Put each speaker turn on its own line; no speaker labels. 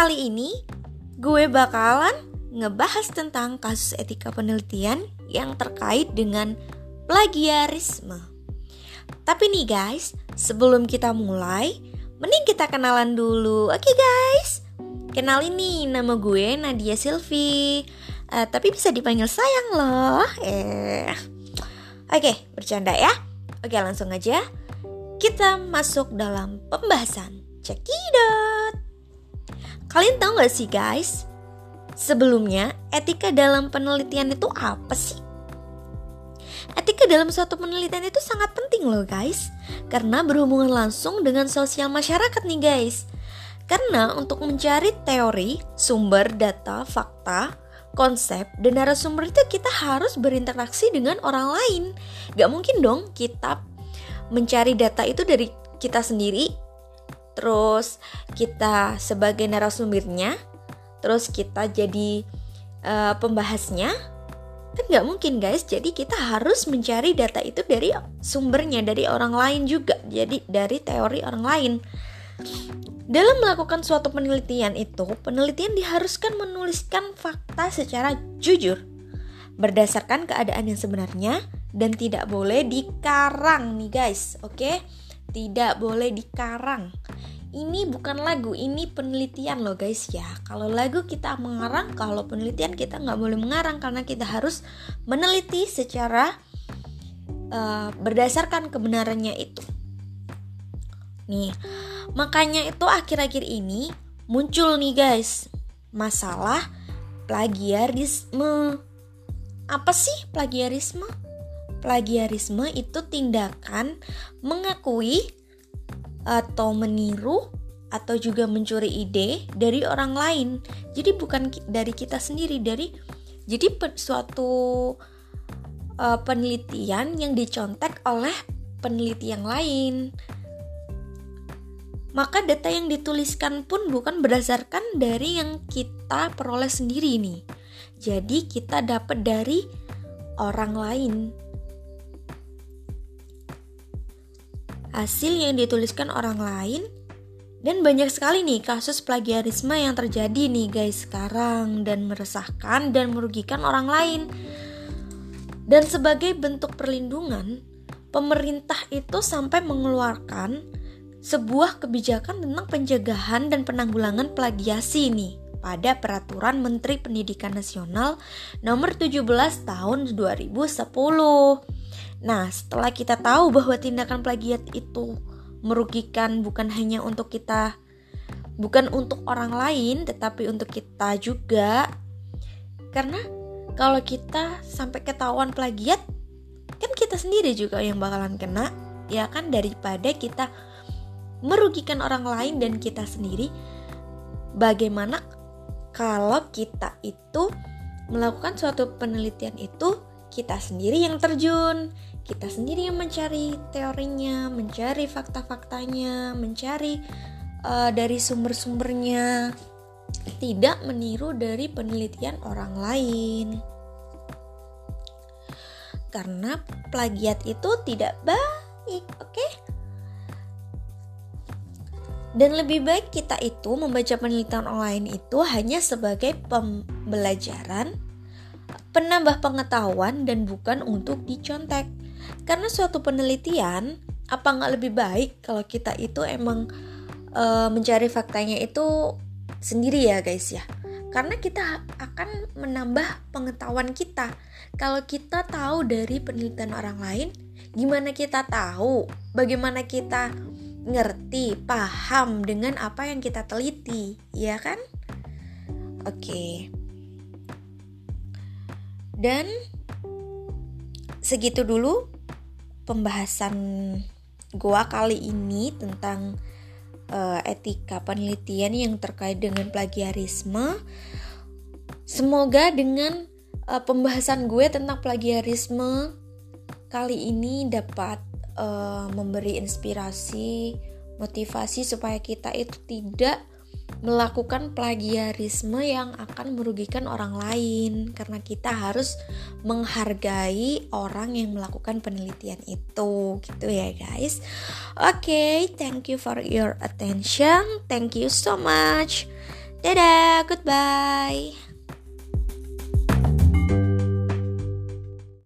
Kali ini gue bakalan ngebahas tentang kasus etika penelitian yang terkait dengan plagiarisme. Tapi nih guys, sebelum kita mulai, mending kita kenalan dulu. Oke guys, kenalin nih nama gue Nadia Silvi. Uh, tapi bisa dipanggil sayang loh. Eh. Oke, bercanda ya. Oke, langsung aja. Kita masuk dalam pembahasan. Cekidot. Kalian tahu gak sih guys? Sebelumnya, etika dalam penelitian itu apa sih? Etika dalam suatu penelitian itu sangat penting loh guys Karena berhubungan langsung dengan sosial masyarakat nih guys Karena untuk mencari teori, sumber, data, fakta, konsep dan narasumber itu kita harus berinteraksi dengan orang lain. Gak mungkin dong kita mencari data itu dari kita sendiri, terus kita sebagai narasumbernya, terus kita jadi uh, pembahasnya. Kan gak mungkin guys, jadi kita harus mencari data itu dari sumbernya, dari orang lain juga, jadi dari teori orang lain. Dalam melakukan suatu penelitian itu, penelitian diharuskan menuliskan fakta secara jujur, berdasarkan keadaan yang sebenarnya dan tidak boleh dikarang nih guys, oke? Tidak boleh dikarang. Ini bukan lagu, ini penelitian loh guys ya. Kalau lagu kita mengarang, kalau penelitian kita nggak boleh mengarang karena kita harus meneliti secara uh, berdasarkan kebenarannya itu. Nih, Makanya itu akhir-akhir ini muncul nih guys masalah plagiarisme. Apa sih plagiarisme? Plagiarisme itu tindakan mengakui atau meniru atau juga mencuri ide dari orang lain. Jadi bukan dari kita sendiri, dari jadi suatu uh, penelitian yang dicontek oleh peneliti yang lain maka data yang dituliskan pun bukan berdasarkan dari yang kita peroleh sendiri nih. Jadi kita dapat dari orang lain. Hasil yang dituliskan orang lain dan banyak sekali nih kasus plagiarisme yang terjadi nih guys sekarang dan meresahkan dan merugikan orang lain. Dan sebagai bentuk perlindungan, pemerintah itu sampai mengeluarkan sebuah kebijakan tentang pencegahan dan penanggulangan plagiasi nih pada Peraturan Menteri Pendidikan Nasional nomor 17 tahun 2010. Nah, setelah kita tahu bahwa tindakan plagiat itu merugikan bukan hanya untuk kita bukan untuk orang lain tetapi untuk kita juga. Karena kalau kita sampai ketahuan plagiat kan kita sendiri juga yang bakalan kena ya kan daripada kita merugikan orang lain dan kita sendiri, bagaimana kalau kita itu melakukan suatu penelitian itu kita sendiri yang terjun, kita sendiri yang mencari teorinya, mencari fakta-faktanya, mencari uh, dari sumber-sumbernya, tidak meniru dari penelitian orang lain. Karena plagiat itu tidak baik, oke? Okay? Dan lebih baik kita itu membaca penelitian online itu hanya sebagai pembelajaran, penambah pengetahuan dan bukan untuk dicontek. Karena suatu penelitian, apa nggak lebih baik kalau kita itu emang e, mencari faktanya itu sendiri ya guys ya. Karena kita akan menambah pengetahuan kita. Kalau kita tahu dari penelitian orang lain, gimana kita tahu? Bagaimana kita ngerti, paham dengan apa yang kita teliti, ya kan? Oke. Dan segitu dulu pembahasan gua kali ini tentang uh, etika penelitian yang terkait dengan plagiarisme. Semoga dengan uh, pembahasan gue tentang plagiarisme kali ini dapat uh, memberi inspirasi, motivasi supaya kita itu tidak melakukan plagiarisme yang akan merugikan orang lain karena kita harus menghargai orang yang melakukan penelitian itu gitu ya guys. Oke, okay, thank you for your attention. Thank you so much. Dadah, goodbye.